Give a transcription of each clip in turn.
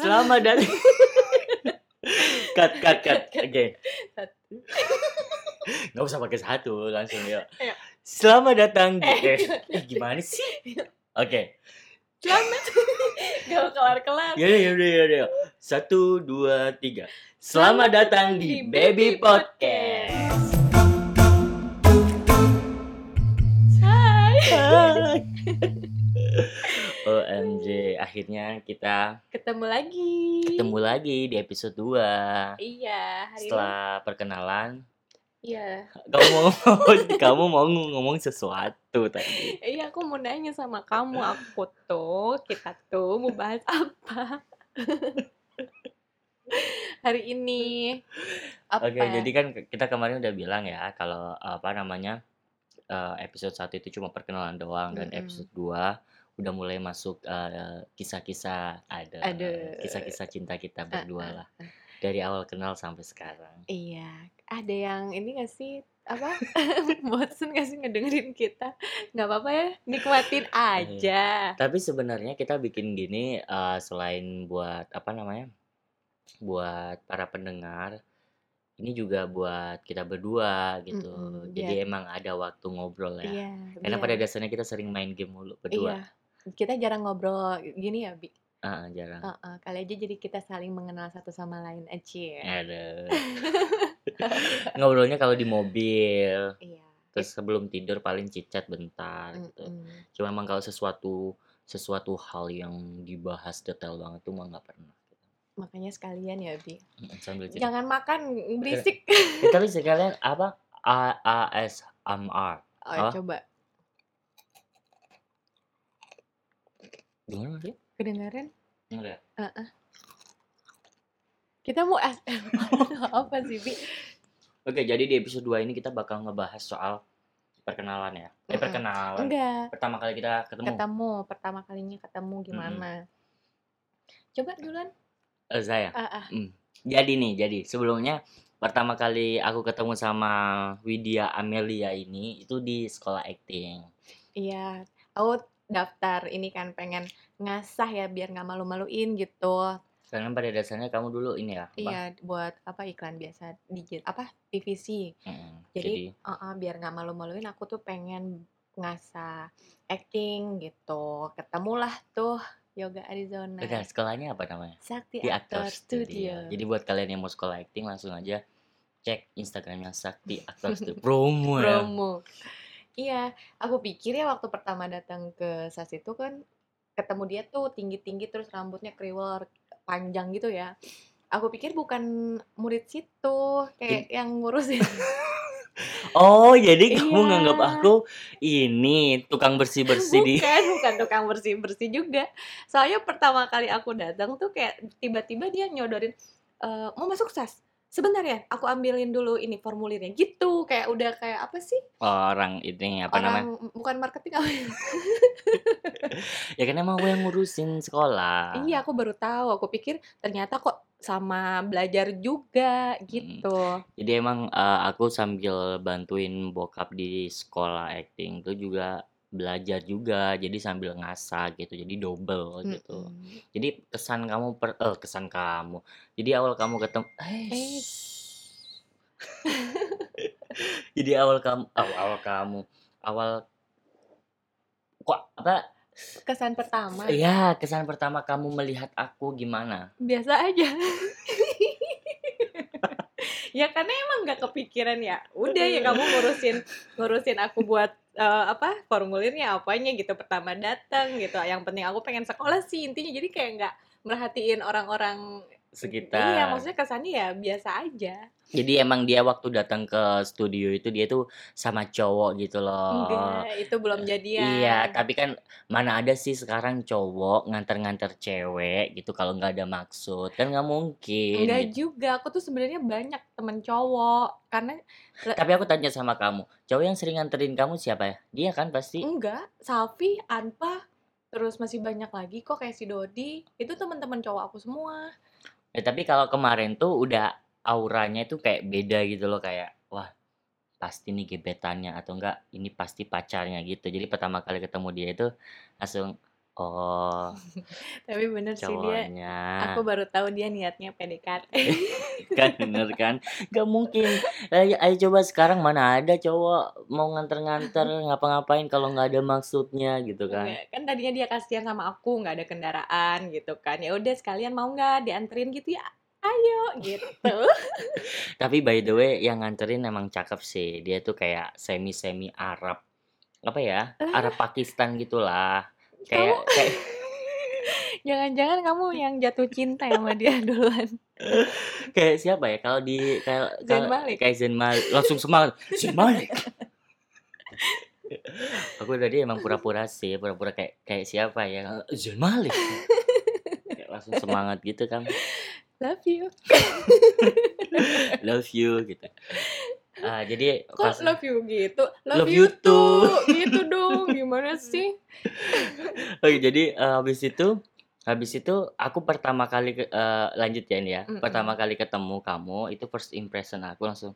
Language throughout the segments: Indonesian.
Selamat datang. cut, cut, cut. Oke. Satu. Nggak usah pakai satu, langsung ya. Selamat datang di Eh. eh, eh, gimana sih? Oke. Selamat. Gak kelar-kelar. Yaudah, yaudah, yaudah. Satu, dua, tiga. Selamat datang di Baby Podcast. Akhirnya kita Ketemu lagi. ketemu lagi di episode 2 Iya, hari ini. Setelah perkenalan, Iya. kamu mau kamu mau ngomong sesuatu tadi. Iya, aku mau nanya sama kamu. Aku tuh, kita tuh mau bahas apa? hari ini. Apa? Oke, jadi kan kita kemarin udah bilang ya kalau apa namanya eh, episode 1 itu cuma perkenalan doang dan Mm-mm. episode 2 udah mulai masuk eh, kisah-kisah ada Ada. kisah-kisah cinta kita berdua ah, lah dari awal kenal sampai sekarang. Iya, ada yang ini gak sih apa bosen gak sih ngedengerin kita nggak apa-apa ya nikmatin aja Tapi sebenarnya kita bikin gini eh, selain buat apa namanya? buat para pendengar ini juga buat kita berdua gitu. Mm-mm, Jadi emang ada waktu ngobrol ya. iya Karena biar- pada dasarnya kita sering main game mulu berdua. Kita jarang ngobrol gini ya bi Ah, jarang. Heeh, kali aja jadi kita saling mengenal satu sama lain aja Ada. Ngobrolnya kalau di mobil, iya terus sebelum tidur paling cicat bentar gitu. Mm-mm. Cuma emang kalau sesuatu sesuatu hal yang dibahas detail banget tuh mah nggak pernah. makanya sekalian ya bi Mm, Sambil cerita. jangan makan berisik Eh, tapi sekalian apa? A ASMR. oh, Apa? coba Gimana sih? kedengaran Enggak. kita mau apa sih bi Oke, jadi di episode 2 ini kita bakal ngebahas soal perkenalan ya. Eh, perkenalan. enggak Pertama kali kita ketemu. ketemu pertama kalinya ketemu gimana coba duluan Eh, saya. ah, ah. Hmm. Jadi nih, jadi sebelumnya pertama kali aku ketemu sama Widya Amelia ini itu di sekolah acting. Iya, aku daftar ini kan pengen ngasah ya biar nggak malu-maluin gitu. Karena pada dasarnya kamu dulu ini ya, apa? Iya, buat apa iklan biasa digit apa TVC. Mm, Jadi, eh, eh, biar nggak malu-maluin aku tuh pengen ngasah acting gitu. Ketemulah tuh Yoga Arizona. Udah, sekolahnya apa namanya? Sakti Di Actor Actor Studio. Studio. Jadi buat kalian yang mau sekolah acting langsung aja cek Instagramnya Sakti Actor Studio. Promo ya. Promo. Iya, aku pikir ya waktu pertama datang ke SAS itu kan ketemu dia tuh tinggi-tinggi terus rambutnya kriwel panjang gitu ya. Aku pikir bukan murid situ, kayak yang ngurusin. Oh, jadi kamu Iya. nganggap aku ini tukang bersih-bersih di bukan, bukan tukang bersih-bersih juga. Soalnya pertama kali aku datang tuh kayak tiba-tiba dia nyodorin "Eh, mau masuk SAS. Sebentar ya, aku ambilin dulu ini formulirnya. Gitu, kayak udah kayak apa sih? orang ini apa namanya? Orang bukan marketing apa ya? Ya kan emang aku yang ngurusin sekolah. Iya, aku baru tahu. Aku pikir ternyata kok sama belajar juga gitu. Jadi emang eh, aku sambil bantuin bokap di sekolah acting tuh juga belajar juga. Jadi sambil ngasah gitu. Jadi double gitu. Mm-mm. Jadi kesan kamu per eh kesan kamu. Jadi awal kamu ketemu eh, Eh. Jadi awal kamu awal, awal kamu awal kok apa? Kesan pertama Iya, kesan pertama kamu melihat aku gimana? biasa aja. ya karena emang nggak kepikiran ya. Udah ya kamu ngurusin ngurusin aku buat eh, apa formulirnya apanya gitu pertama datang gitu. Yang penting aku pengen sekolah sih intinya. Jadi kayak nggak merhatiin orang-orang Sekitar. Iya, maksudnya kesannya ya biasa aja. Jadi emang dia waktu datang ke studio itu dia tuh sama cowok gitu loh. Enggak, itu belum jadian. Iya, tapi kan mana ada sih sekarang cowok nganter-nganter cewek gitu kalau nggak ada maksud kan nggak mungkin. Enggak gitu. juga, aku tuh sebenarnya banyak temen cowok karena Tapi aku tanya sama kamu, cowok yang sering nganterin kamu siapa ya? Dia kan pasti. enggak, Salvi, Anpa, terus masih banyak lagi kok kayak si Dodi, itu teman-teman cowok aku semua. Eh, tapi kalau kemarin tuh udah auranya itu kayak beda gitu loh kayak wah pasti nih gebetannya atau enggak ini pasti pacarnya gitu. Jadi pertama kali ketemu dia itu langsung Oh. Tapi bener sih dia aku baru tahu dia niatnya PDKT. Kan bener kan? Nggak mungkin. Ayo ayo coba sekarang mana ada cowok mau nganter-nganter ngapa-ngapain kalau nggak ada maksudnya gitu kan. Kan tadinya dia kasihan sama aku, nggak ada kendaraan gitu kan. Ya udah sekalian mau nggak dianterin gitu ya? Ayo gitu. Tapi by the way yang nganterin emang cakep sih. Dia tuh kayak semi-semi Arab. Apa ya? Arab Pakistan gitulah. Kamu Kayak kayak jangan-jangan kamu yang jatuh cinta sama dia duluan. kayak siapa ya? Kalau di kayak kalau Malik. kayak Zayn Malik langsung semangat. Zayn Malik. Aku tadi emang pura-pura sih, pura-pura kayak kayak siapa ya? Zayn Malik. Kayak langsung semangat gitu kan. Love you. Love you gitu. Ah, jadi Kok pas love you gitu? Love, Love you, you too. too. gitu dong. Gimana sih? Oke, jadi eh, habis itu habis itu aku pertama kali ke- eh, lanjut ya ini ya. Pertama Mm-mm. kali ketemu kamu itu first impression aku langsung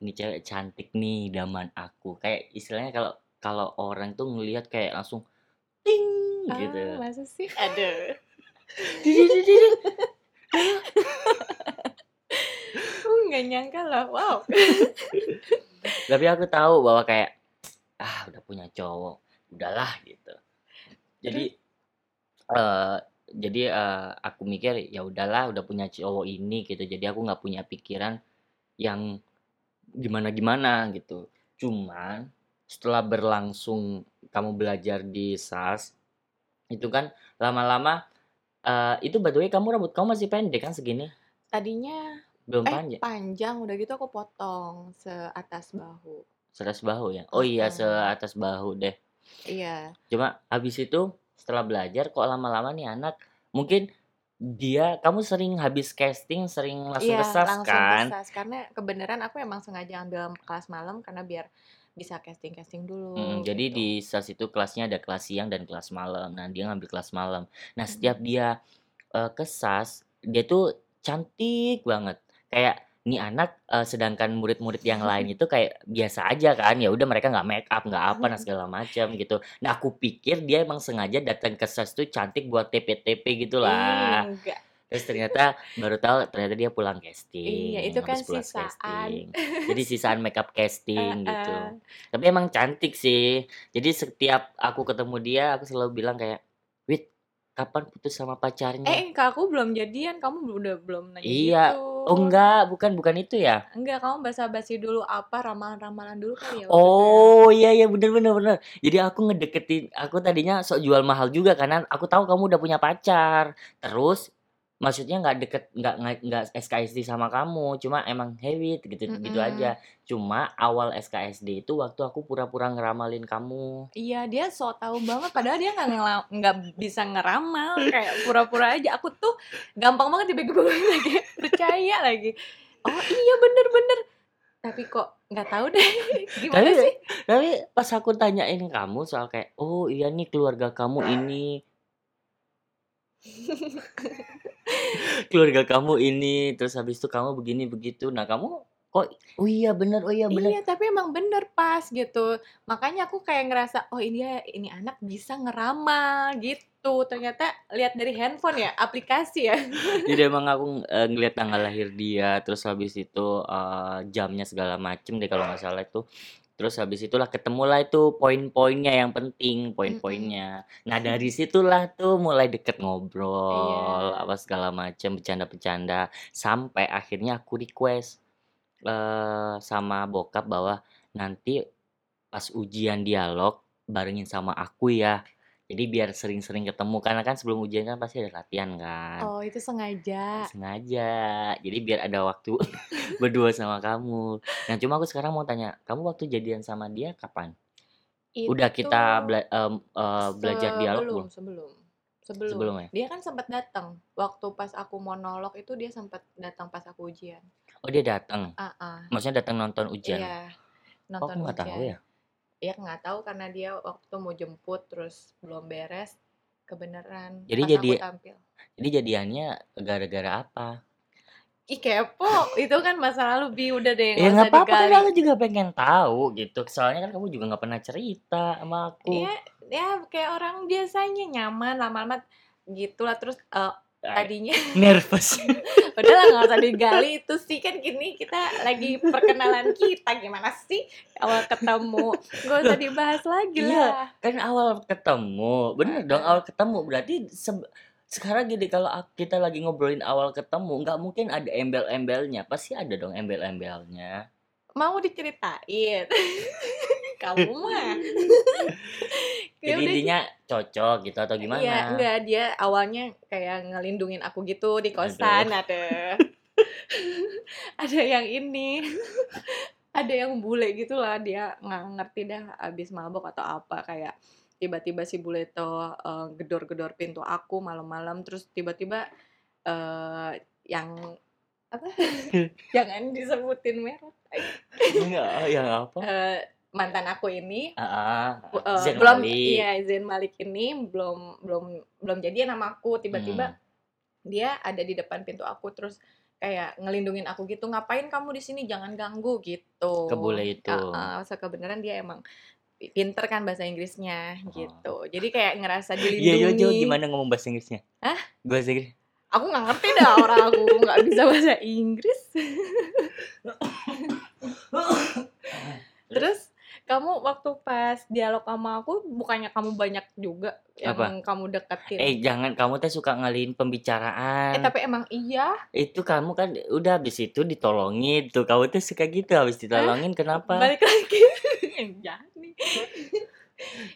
ini cewek cantik nih idaman aku. Kayak istilahnya kalau kalau orang tuh ngelihat kayak langsung ting gitu. Ah, masa sih? Aduh. Nggak nyangka loh. Wow. Tapi aku tahu bahwa kayak ah udah punya cowok, udahlah gitu. Jadi eh jadi eh, aku mikir ya udahlah udah punya cowok ini gitu. Jadi aku nggak punya pikiran yang gimana-gimana gitu. Cuman setelah berlangsung kamu belajar di SAS itu kan lama-lama eh, itu by the way kamu rambut kamu masih pendek kan segini? Tadinya Belum eh panjang. panjang udah gitu aku potong seatas bahu. Seatas bahu ya. Oh iya, Heeh. seatas bahu deh. Iya. Cuma habis itu setelah belajar kok lama-lama nih anak mungkin dia kamu sering habis casting sering langsung Iya, ke SAS langsung kan? Karena kebenaran aku emang sengaja ambil kelas malam karena biar bisa casting-casting dulu Mm, jadi gitu. di SAS itu kelasnya ada kelas siang dan kelas malam. Nah, dia ngambil kelas malam. Nah, setiap dia eh, ke SAS, dia tuh cantik banget. Kayak nih anak eh, sedangkan murid-murid yang lain itu kayak biasa aja kan. Ya udah mereka nggak make up, nggak apa, nah segala macam gitu. Nah, aku pikir dia emang sengaja datang ke SAS tuh cantik buat TP-TP gitu lah. Enggak. Terus ternyata baru tahu ternyata dia pulang casting. Iya, itu kan sisaan. casting. Jadi sisaan makeup casting gitu. Tapi emang cantik sih. Jadi setiap aku ketemu dia, aku selalu bilang kayak, "Wit, kapan putus sama pacarnya?" Eh, ke aku belum jadian, kamu udah belum nanya Iya. gitu. Oh enggak, bukan bukan itu ya. Enggak, kamu basa-basi dulu apa ramalan-ramalan dulu kali ya ya? Oh iya iya bener bener bener. Jadi aku ngedeketin, aku tadinya sok jual mahal juga karena aku tahu kamu udah punya pacar. Terus maksudnya nggak deket nggak nggak SKSD sama kamu, cuma emang heavy gitu gitu Mm-mm. aja. Cuma awal SKSD itu waktu aku pura-pura ngeramalin kamu. Iya, dia sok tahu banget padahal dia nggak nggak bisa ngeramal kayak pura-pura aja. Aku tuh gampang banget dibego-begoin lagi, percaya lagi. Oh iya bener-bener. Tapi kok nggak tahu deh gimana Tapi sih? tapi pas aku tanyain kamu soal kayak, "Oh iya nih keluarga kamu ini" "keluarga kamu ini, terus habis itu kamu begini begitu." Nah, kamu kok, "Oh iya bener oh iya bener." Iya, tapi emang bener pas gitu. Makanya aku kayak ngerasa, oh ini ya, ini anak bisa ngeramal gitu. Ternyata lihat dari handphone ya, aplikasi ya. Jadi emang aku eh, ngeliat tanggal lahir dia, terus habis itu eh, jamnya segala macem deh kalau nggak salah itu. Terus habis itulah ketemulah itu poin-poinnya yang penting, poin-poinnya. Nah dari situlah tuh mulai deket ngobrol, Iya. apa segala macem, bercanda-bercanda, sampai akhirnya aku request eh sama bokap bahwa nanti pas ujian dialog barengin sama aku ya. Jadi biar sering-sering ketemu karena kan sebelum ujian kan pasti ada latihan kan. Oh, itu sengaja. Sengaja. Jadi biar ada waktu berdua sama kamu. Nah, cuma aku sekarang mau tanya, kamu waktu jadian sama dia kapan? Udah Itu kita bela- em, eh, belajar dialog belum? sebelum. Sebelum. Sebelum ya? Dia kan sempat datang. Waktu pas aku monolog itu dia sempat datang pas aku ujian. Oh, dia datang. Ah, ah. Maksudnya datang nonton ujian. Iya, Oh, nonton aku nggak tahu ya. Ya nggak tahu karena dia waktu itu mau jemput terus belum beres kebenaran Jadi pas jadi aku tampil. jadi jadiannya gara-gara apa? Ih kepo, itu kan masa lalu Bi udah deh Ya nggak apa-apa kan aku juga pengen tahu gitu. Soalnya kan kamu juga nggak pernah cerita sama aku. Iya, ya kayak orang biasanya nyaman lama-lama gitulah terus Ay, tadinya nervous. udahlah nggak usah digali itu sih kan gini kita lagi perkenalan kita gimana sih awal ketemu nggak usah dibahas lagi iya, lah kan awal ketemu. Bener dong awal ketemu. Berarti sekarang gini kalau kita lagi ngobrolin awal ketemu, nggak mungkin ada embel-embelnya. Pasti ada dong embel-embelnya. mau diceritain kamu mah Jadi udah intinya cocok gitu atau Iya, gimana? enggak dia awalnya kayak ngelindungin aku gitu di kosan ada. ada yang ini. ada yang bule gitu lah dia nggak ngerti dah abis mabok atau apa kayak tiba-tiba si bule itu eh, gedor-gedor pintu aku malam-malam terus tiba-tiba eh yang apa? Jangan disebutin merek. Enggak, yang apa? Eh, mantan aku ini ah, eh, Zain belum Malik. iya Zain Malik ini belum belum belum jadian sama aku tiba-tiba Hmm. dia ada di depan pintu aku terus kayak ngelindungin aku gitu ngapain kamu di sini jangan ganggu gitu Ke bule itu. uh, kebenaran dia emang pi- pinter kan bahasa Inggrisnya Oh. gitu jadi kayak ngerasa Iya, yo, dilindungi yo, gimana ngomong bahasa Inggrisnya? Hah? Bahasa Inggris. aku nggak ngerti dah orang aku nggak bisa bahasa Inggris terus kamu waktu pas dialog sama aku bukannya kamu banyak juga yang Apa? kamu deketin Eh, jangan kamu teh suka ngalihin pembicaraan. Eh tapi emang iya Itu kamu kan udah habis itu ditolongin tuh. Kamu tuh suka gitu habis ditolongin kenapa? balik lagi jangan nih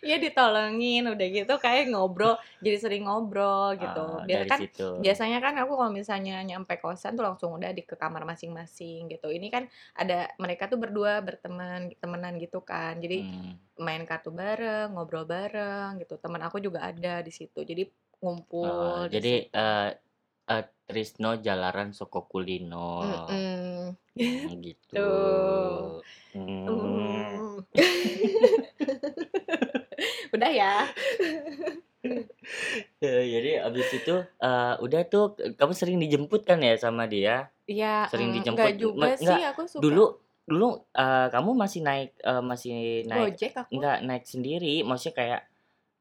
Iya ditolongin udah gitu kayak ngobrol jadi sering ngobrol gitu Ah, biasa dari kan situ. biasanya kan aku kalau misalnya nyampe kosan tuh langsung udah di ke kamar masing-masing gitu ini kan ada mereka tuh berdua berteman temenan gitu kan jadi Hmm. main kartu bareng ngobrol bareng gitu teman aku juga ada di situ jadi ngumpul di jadi eh eh, Trisno Jalaran Soko Kulino. Mm-mm. Hmm, gitu. Hmm. Mm. Udah ya Ya, jadi abis itu eh, udah tuh kamu sering dijemput kan ya sama dia? Iya, Sering mm, dijemput. enggak juga Ma- sih enggak, aku suka Dulu dulu eh, kamu masih naik eh, masih naik Gojek aku. enggak naik sendiri, maksudnya kayak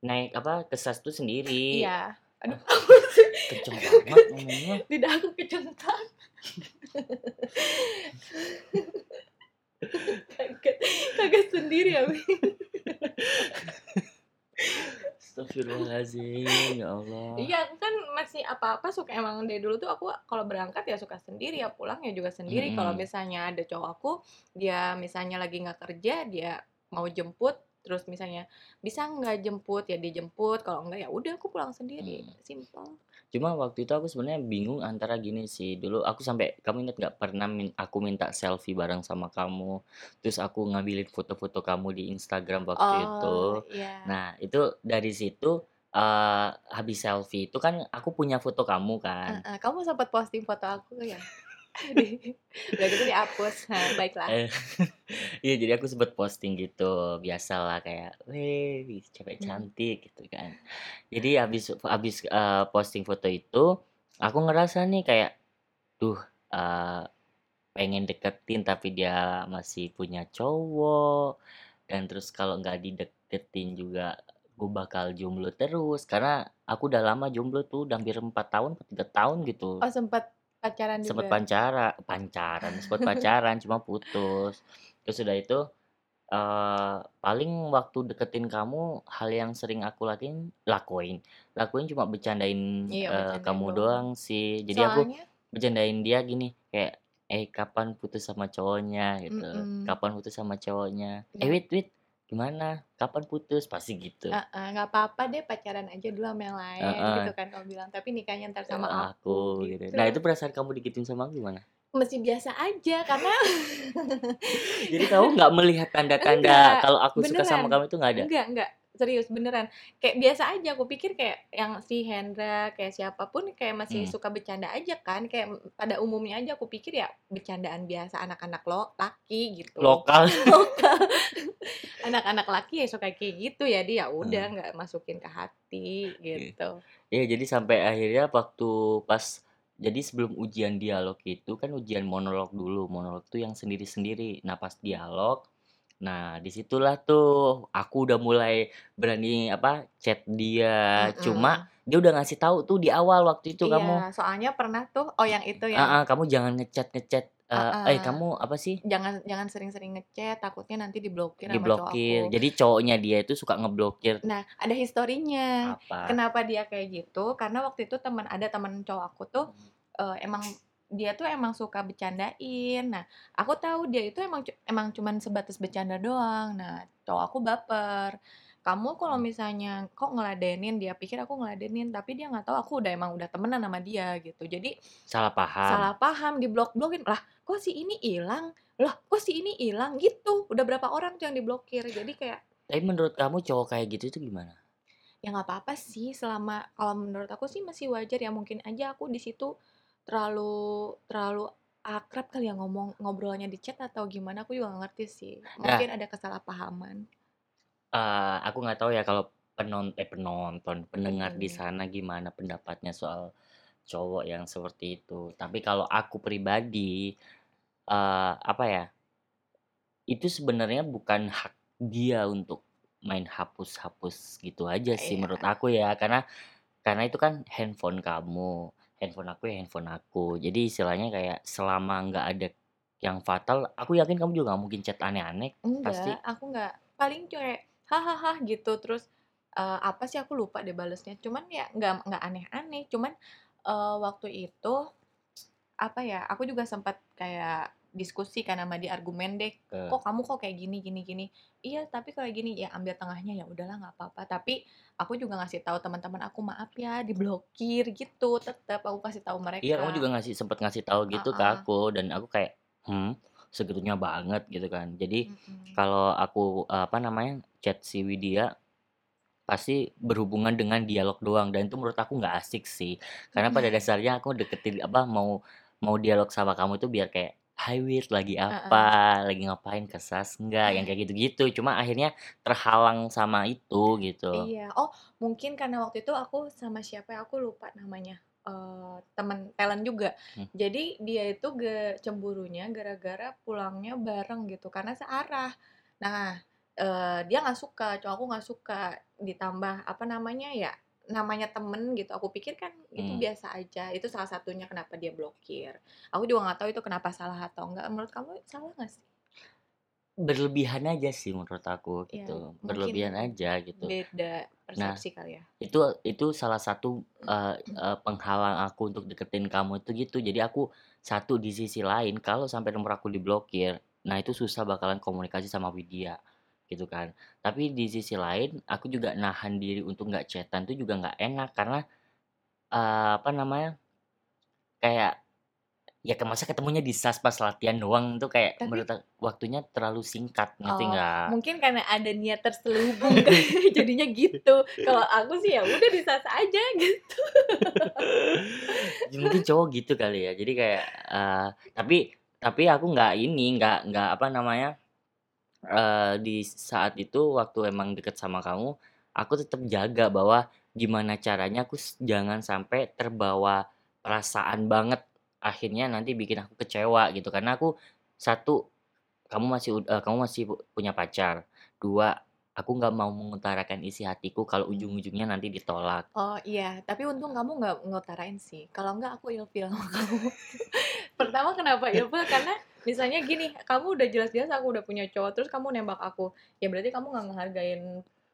naik apa ke SAS tuh sendiri. Iya. Aduh, Kenceng banget ngomongnya. lidah aku kecentang. kaget, kaget sendiri abi. Astagfirullahaladzim, ya Allah. Iya, aku kan masih apa-apa suka emang dari dulu tuh aku kalau berangkat ya suka sendiri ya pulang ya juga sendiri. Kalau Mm-mm. misalnya ada cowok aku, dia misalnya lagi nggak kerja, dia mau jemput, terus misalnya bisa nggak jemput ya dijemput. Kalau enggak ya udah aku pulang sendiri. Hmm. Simple. Cuma waktu itu aku sebenarnya bingung antara gini sih. Dulu aku sampai kamu ingat nggak pernah min- aku minta selfie bareng sama kamu. Terus aku ngambilin foto-foto kamu di Instagram waktu itu. Oh, iya. Nah, itu dari situ eh habis selfie itu kan aku punya foto kamu kan. Heeh, kamu sempat posting foto aku ya? Udah gitu dihapus. Nah, baiklah. Eh, Iya, jadi aku sempet posting gitu, biasalah kayak, weh, cewek Hmm. cantik gitu kan. Jadi habis habis eh, posting foto itu, aku ngerasa nih kayak, duh, eh, pengen deketin tapi dia masih punya cowok, dan terus kalau nggak dideketin juga gue bakal jomblo terus karena aku udah lama jomblo tuh, udah hampir empat tahun, atau tiga tahun gitu. Oh, sempat pacaran Sempet juga. pancara pancaran, sempet pacaran cuma putus. Terus udah itu eh paling waktu deketin kamu hal yang sering aku lakuin lakuin lakuin cuma bercandain Iya, eh, bercandain kamu doang. doang sih. Jadi aku Soalnya bercandain dia gini kayak eh kapan putus sama cowoknya gitu. mm-mm. Kapan putus sama cowoknya? Eh Ya, wait wait gimana? Kapan putus? Pasti gitu. Heeh, nggak apa-apa deh pacaran aja dulu sama yang lain Heeh. gitu kan kamu bilang. Tapi nikahnya ntar sama Sama aku aku gitu. gitu. Nah, itu perasaan kamu digituin sama aku gimana? Masih biasa aja karena Jadi kamu nggak melihat tanda-tanda kalau aku suka sama beneran. kamu itu nggak ada? Enggak, enggak. Serius beneran. Kayak biasa aja aku pikir kayak yang si Hendra kayak siapa pun kayak masih Hmm. suka bercanda aja kan. Kayak pada umumnya aja aku pikir ya bercandaan biasa anak-anak lo laki gitu. Lokal. Lokal. Anak-anak laki ya suka kayak gitu ya dia udah Hmm. nggak masukin ke hati gitu. Iya, jadi sampai akhirnya waktu pas jadi sebelum ujian dialog itu kan ujian monolog dulu. Monolog tuh yang sendiri-sendiri. Nah, pas dialog, Nah, di situlah tuh aku udah mulai berani apa, chat dia, cuma dia udah ngasih tahu tuh di awal waktu itu kamu Iya, soalnya pernah tuh oh yang itu yang heeh, kamu jangan nge-chat-nge-chat, eee, eh, Heeh. kamu apa sih? Jangan jangan sering-sering nge-chat, takutnya nanti diblokir sama cowok Diblokir. aku. Jadi cowoknya dia itu suka ngeblokir Nah, ada historinya. apa? Kenapa dia kayak gitu, karena waktu itu teman ada teman cowok aku tuh, eee, emang dia tuh emang suka bercandain. Nah, aku tahu dia itu emang emang cuman sebatas bercanda doang. Nah, cowok aku baper. "Kamu kalau misalnya kok ngeladenin?" Dia pikir aku ngeladenin, tapi dia nggak tahu aku udah emang udah temenan sama dia gitu. Jadi Salah paham. salah paham, diblok-blokin. "Lah, kok si ini ilang? Lah, kok si ini ilang?" Gitu. Udah berapa orang tuh yang diblokir. Jadi kayak Tapi menurut kamu cowok kayak gitu itu gimana? Ya nggak apa-apa sih selama kalau menurut aku sih masih wajar ya, mungkin aja aku di situ terlalu terlalu akrab kali ya ngomong ngobrolnya di chat atau gimana, aku juga nggak ngerti sih. Nah Mungkin ada kesalahpahaman. Eee, aku nggak tahu ya kalau penon eh, penonton, pendengar di Mhm. sana gimana pendapatnya soal cowok yang seperti itu. Tapi kalau aku pribadi, eee, apa ya itu sebenarnya bukan hak dia untuk main hapus-hapus gitu aja sih menurut Iya. aku ya. Karena karena itu kan handphone kamu, handphone aku ya handphone aku. Jadi istilahnya kayak selama nggak ada yang fatal, aku yakin kamu juga nggak mungkin chat aneh-aneh pasti. Aku nggak. Paling cuek, "Hahaha," gitu. Terus, eee, apa sih aku lupa deh balesnya. Cuman ya nggak nggak aneh-aneh. Cuman, eee, waktu itu, apa ya, aku juga sempat kayak diskusi kan sama dia, argumen deh, Ke "Kok kamu kok kayak gini gini gini?" "Iya, tapi kayak gini." Ya ambil tengahnya, ya udahlah nggak apa-apa. Tapi aku juga ngasih tahu teman-teman aku, "Maaf ya diblokir," gitu. Tetep aku kasih tahu Iya, kamu juga mereka. ngasih sempet ngasih tahu gitu ke Heeh. aku dan aku kayak, "Hmm, segitunya banget?" Gitu kan. Jadi Mhm. kalau aku, apa namanya, chat si Widya pasti berhubungan dengan dialog doang dan itu menurut aku nggak asik sih. Karena pada dasarnya aku deketin apa, mau mau dialog sama kamu itu biar kayak, "Hai Wid, lagi Heeh. apa? Lagi ngapain? Ke SAS nggak?" Yang kayak gitu-gitu. Cuma akhirnya terhalang sama itu gitu. Iya. Oh, mungkin karena waktu itu aku sama siapa ya, aku lupa namanya, eee, temen talent juga. Hmm. Jadi dia itu ge cemburunya gara-gara pulangnya bareng gitu, karena searah. Nah, eee, dia nggak suka, cowok aku nggak suka. Ditambah, apa namanya ya, namanya temen gitu, aku pikir kan itu Hmm. biasa aja. Itu salah satunya kenapa dia blokir. Aku juga nggak tahu itu kenapa salah atau enggak. Menurut kamu salah nggak sih? Berlebihan aja sih menurut aku Iya, gitu. mungkin Berlebihan aja gitu. beda Nah, persepsi kali ya? itu itu salah satu, eee eee, penghalang aku untuk deketin kamu itu gitu. Jadi aku satu di sisi lain kalau sampai nomor aku diblokir, nah itu susah bakalan komunikasi sama Widya, gitu kan. Tapi di sisi lain aku juga nahan diri untuk nggak chat-an itu juga nggak enak karena, eee, apa namanya, kayak ya ke masa ketemunya di SAS pas latihan doang tuh kayak Tapi menurut ak waktunya terlalu singkat, ngerti Oh, nggak? mungkin karena ada niat terselubung kali jadinya gitu. Kalau aku sih ya udah di SAS aja gitu. Mungkin cowok gitu kali ya. Jadi kayak, eee, tapi tapi aku nggak ini, nggak nggak apa namanya, eee, di saat itu waktu emang deket sama kamu, aku tetep jaga bahwa gimana caranya aku jangan sampai terbawa perasaan banget, akhirnya nanti bikin aku kecewa gitu. Karena aku, satu, kamu masih eee, kamu masih pu punya pacar. 2, aku nggak mau mengutarakan isi hatiku kalau ujung-ujungnya nanti ditolak. Oh, iya. Tapi untung kamu nggak ngutarain sih. Kalau nggak aku ilfil sama kamu. Pertama kenapa ilfil, karena misalnya gini, kamu udah jelas-jelas aku udah punya cowok, terus kamu nembak aku. Ya berarti kamu nggak ngehargain,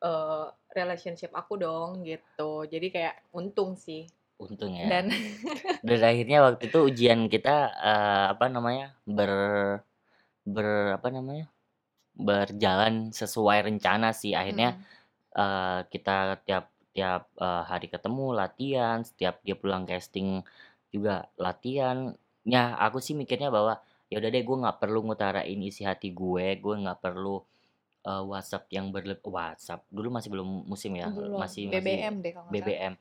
eee, relationship aku dong, gitu. Jadi kayak untung sih. Untung ya. Dan Dan akhirnya waktu itu ujian kita, eee, apa namanya, ber ber apa namanya, berjalan sesuai rencana sih. Akhirnya, Mhm. eee, kita tiap tiap, eee, hari ketemu, latihan, setiap dia pulang casting juga latihan. Ya aku sih mikirnya bahwa, ya udah deh gue nggak perlu ngutarain isi hati gue, gue nggak perlu, eee, WhatsApp yang berleb WhatsApp, dulu masih belum musim ya, Belum, masih masih BBM deh kalau. BBM.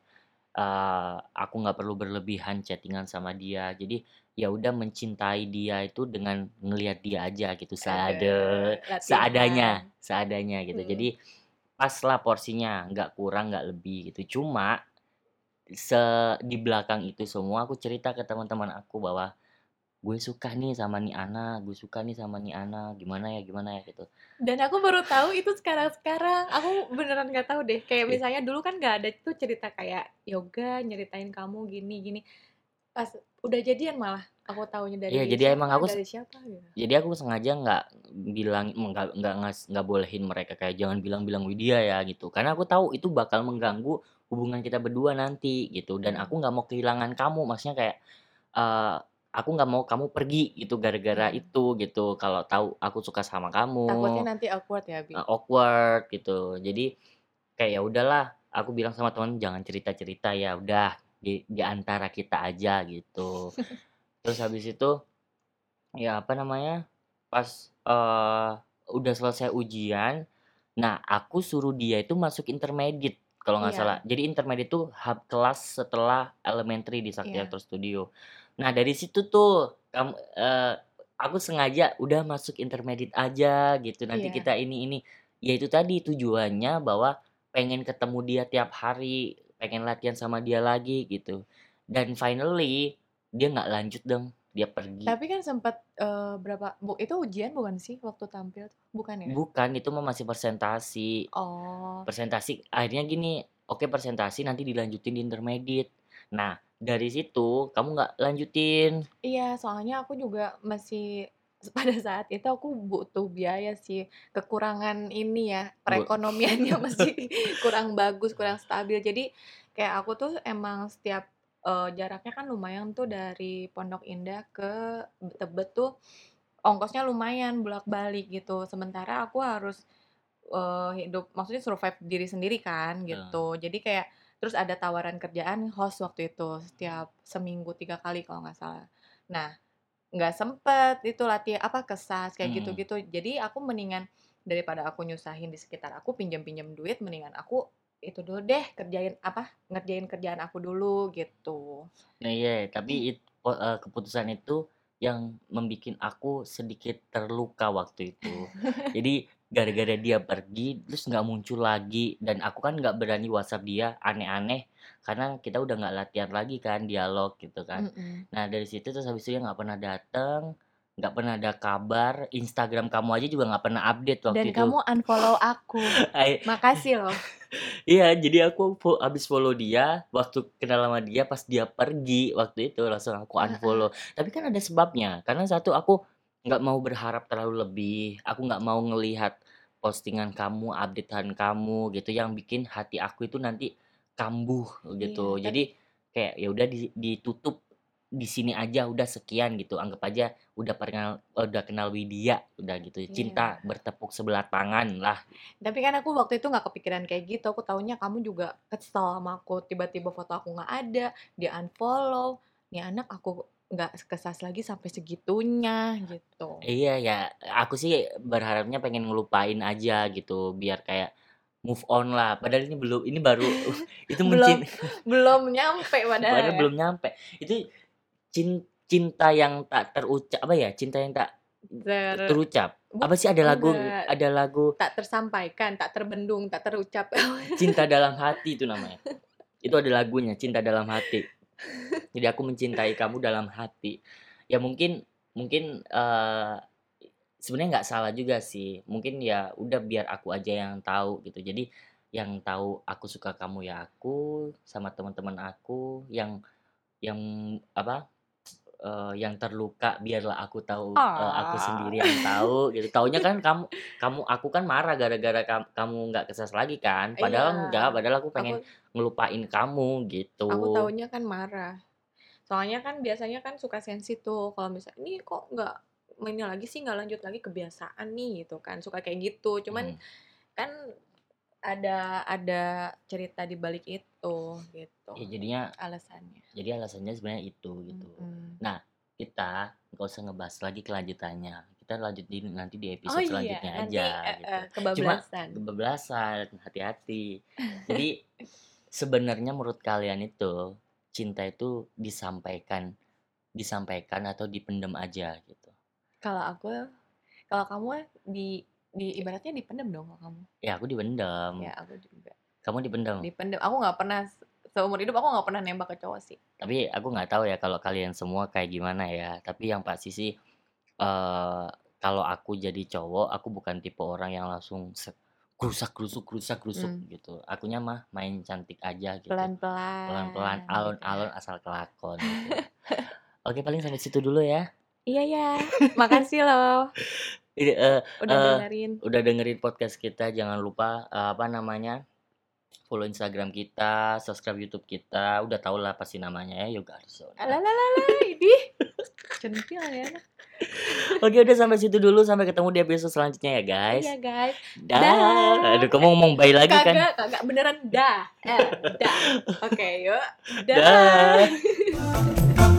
Eee, aku nggak perlu berlebihan chatting-an sama dia. Jadi, ya udah mencintai dia itu dengan ngelihat dia aja gitu, seade Aduh, seadanya seadanya gitu. Mhm. Jadi, paslah porsinya, nggak kurang, nggak lebih gitu. Cuma, se di belakang itu semua aku cerita ke teman-teman aku bahwa, gue suka nih sama nih anak gue suka nih sama nih anak gimana ya gimana ya gitu Dan aku baru tahu itu sekarang-sekarang. Aku beneran nggak tahu deh. Kayak Iya. misalnya dulu kan nggak ada tuh cerita kayak yoga nyeritain kamu gini gini. Pas udah jadian malah aku taunya dari Iya, jadi emang siapa, aku dari siapa gitu. jadi aku sengaja nggak bilang nggak nggak nggak bolehin mereka kayak jangan bilang-bilang Widya ya gitu karena aku tahu itu bakal mengganggu hubungan kita berdua nanti gitu dan Hmm. aku nggak mau kehilangan kamu maksudnya kayak eh, aku nggak mau kamu pergi gitu gara-gara Hmm. itu gitu kalau tahu aku suka sama kamu Takutnya nanti awkward ya, Bi. uh, awkward gitu jadi kayak ya udahlah aku bilang sama teman jangan cerita cerita ya udah di, di antara kita aja gitu terus habis itu ya apa namanya pas eh udah selesai ujian nah aku suruh dia itu masuk intermediate kalau nggak Iya. salah jadi intermediate itu hub kelas setelah elementary di Sakti. Actor Studio nah dari situ tuh kamu eh, aku sengaja udah masuk intermediate aja gitu nanti Iya. kita ini ini ya itu tadi tujuannya bahwa pengen ketemu dia tiap hari pengen latihan sama dia lagi gitu dan finally dia nggak lanjut dong dia pergi Tapi kan sempat eh, berapa bu, itu ujian bukan sih waktu tampil? Bukan ya? bukan itu mah masih presentasi Oh. presentasi akhirnya gini oke presentasi nanti dilanjutin di intermediate nah dari situ kamu nggak lanjutin Iya, soalnya aku juga masih pada saat itu aku butuh biaya sih. Kekurangan ini ya, perekonomiannya masih kurang bagus, kurang stabil. Jadi kayak aku tuh emang setiap eh, jaraknya kan lumayan tuh dari Pondok Indah ke Tebet tuh ongkosnya lumayan bolak-balik gitu. Sementara aku harus eh, hidup maksudnya survive diri sendiri kan gitu. Jadi kayak terus ada tawaran kerjaan host waktu itu setiap seminggu tiga kali kalau nggak salah. Nah, nggak sempet itu latih apa kesas kayak mm, gitu-gitu. Jadi aku mendingan daripada aku nyusahin di sekitar aku pinjam-pinjam duit, mendingan aku itu dulu deh kerjain apa ngerjain kerjaan aku dulu gitu. nah iya tapi it- po- eh, keputusan itu yang membuat aku sedikit terluka waktu itu jadi gara-gara dia pergi terus nggak muncul lagi dan aku kan nggak berani WhatsApp dia aneh-aneh karena kita udah nggak latihan lagi kan dialog gitu kan. Nah dari situ terus habis itu dia nggak pernah datang, nggak pernah ada kabar, Instagram kamu aja juga nggak pernah update waktu Dan itu. kamu unfollow aku. Ay- Makasih loh. Iya, jadi aku fo- habis follow dia, waktu kenal sama dia pas dia pergi waktu itu langsung aku Heeh. unfollow. Tapi kan ada sebabnya, karena satu aku nggak mau berharap terlalu lebih, aku nggak mau ngelihat postingan kamu, updatean kamu gitu yang bikin hati aku itu nanti kambuh gitu. Iya, Jadi kayak ya udah di- ditutup di sini aja udah sekian gitu anggap aja udah pernah udah kenal Widya udah gitu iya. cinta bertepuk sebelah tangan lah Tapi kan aku waktu itu nggak kepikiran kayak gitu. Aku taunya kamu juga kesel sama aku. Tiba-tiba foto aku nggak ada, dia unfollow. Nih anak aku nggak kesas lagi sampai segitunya gitu. Iya ya, aku sih berharapnya pengen ngelupain aja gitu, biar kayak move on lah. Padahal ini belum, ini baru itu Belum belum nyampe padahal padahal ya. belum nyampe. Itu cin- cinta yang tak terucap apa ya? Cinta yang tak Ter terucap. Apa sih ada lagu, enggak ada lagu tak tersampaikan, tak terbendung, tak terucap. cinta dalam hati itu namanya. Itu ada lagunya, cinta dalam hati. Jadi aku mencintai kamu dalam hati. Ya mungkin, mungkin eh sebenarnya nggak salah juga sih. Mungkin ya udah biar aku aja yang tahu gitu. Jadi yang tahu aku suka kamu ya aku sama teman-teman aku yang yang apa eh, yang terluka biarlah aku tahu eh, aku sendiri yang tahu gitu. Taunya kan kamu kamu aku kan marah gara-gara kam- kamu nggak kesas lagi kan? Padahal Iya. enggak padahal aku Aku pengen ngelupain kamu gitu aku taunya kan marah. Soalnya kan biasanya kan suka sensi tuh kalau misalnya ini kok nggak ini lagi sih nggak lanjut lagi kebiasaan nih gitu kan suka kayak gitu. Cuman Hmm. kan ada ada cerita di balik itu gitu ya jadinya alasannya. jadi alasannya sebenarnya itu gitu Mm-mm. Nah, kita nggak usah ngebahas lagi kelanjutannya. Kita lanjut di nanti di Oh episode iya, selanjutnya nanti aja eh, gitu. eh, Cuma kebablasan. kebablasan, hati-hati. Jadi sebenarnya menurut kalian itu cinta itu disampaikan disampaikan atau dipendam aja gitu. Kalau aku, kalau kamu di di ibaratnya dipendem dong kalau kamu. Ya aku dipendam. Ya aku juga Kamu dipendam. dipendem. Aku nggak pernah seumur hidup aku nggak pernah nembak ke cowok sih. Tapi aku nggak tahu ya kalau kalian semua kayak gimana ya. Tapi yang pasti sih eh kalau aku jadi cowok, aku bukan tipe orang yang langsung set, gerusak gerusuk gerusak gerusuk Hmm. gitu. Akunya mah main cantik aja gitu. Pelan-pelan. Pelan-pelan, gitu. alon-alon asal kelakon gitu. Oke, paling sampai situ dulu ya. Iya ya. Makasih loh eh, udah Eh, dengerin. udah dengerin podcast kita. Jangan lupa eh, apa namanya? Follow Instagram kita, subscribe YouTube kita. Udah tau lah pasti namanya ya Yoga Arso. Alalalala, ini centil ya. Oke, udah sampai situ dulu. Sampai ketemu di episode selanjutnya ya, guys. Iya guys. Dah. Dah. Aduh, kamu ngomong bye lagi kan? Kagak, kagak beneran dah. Eh, dah. Oke, yuk. Dah. Dah.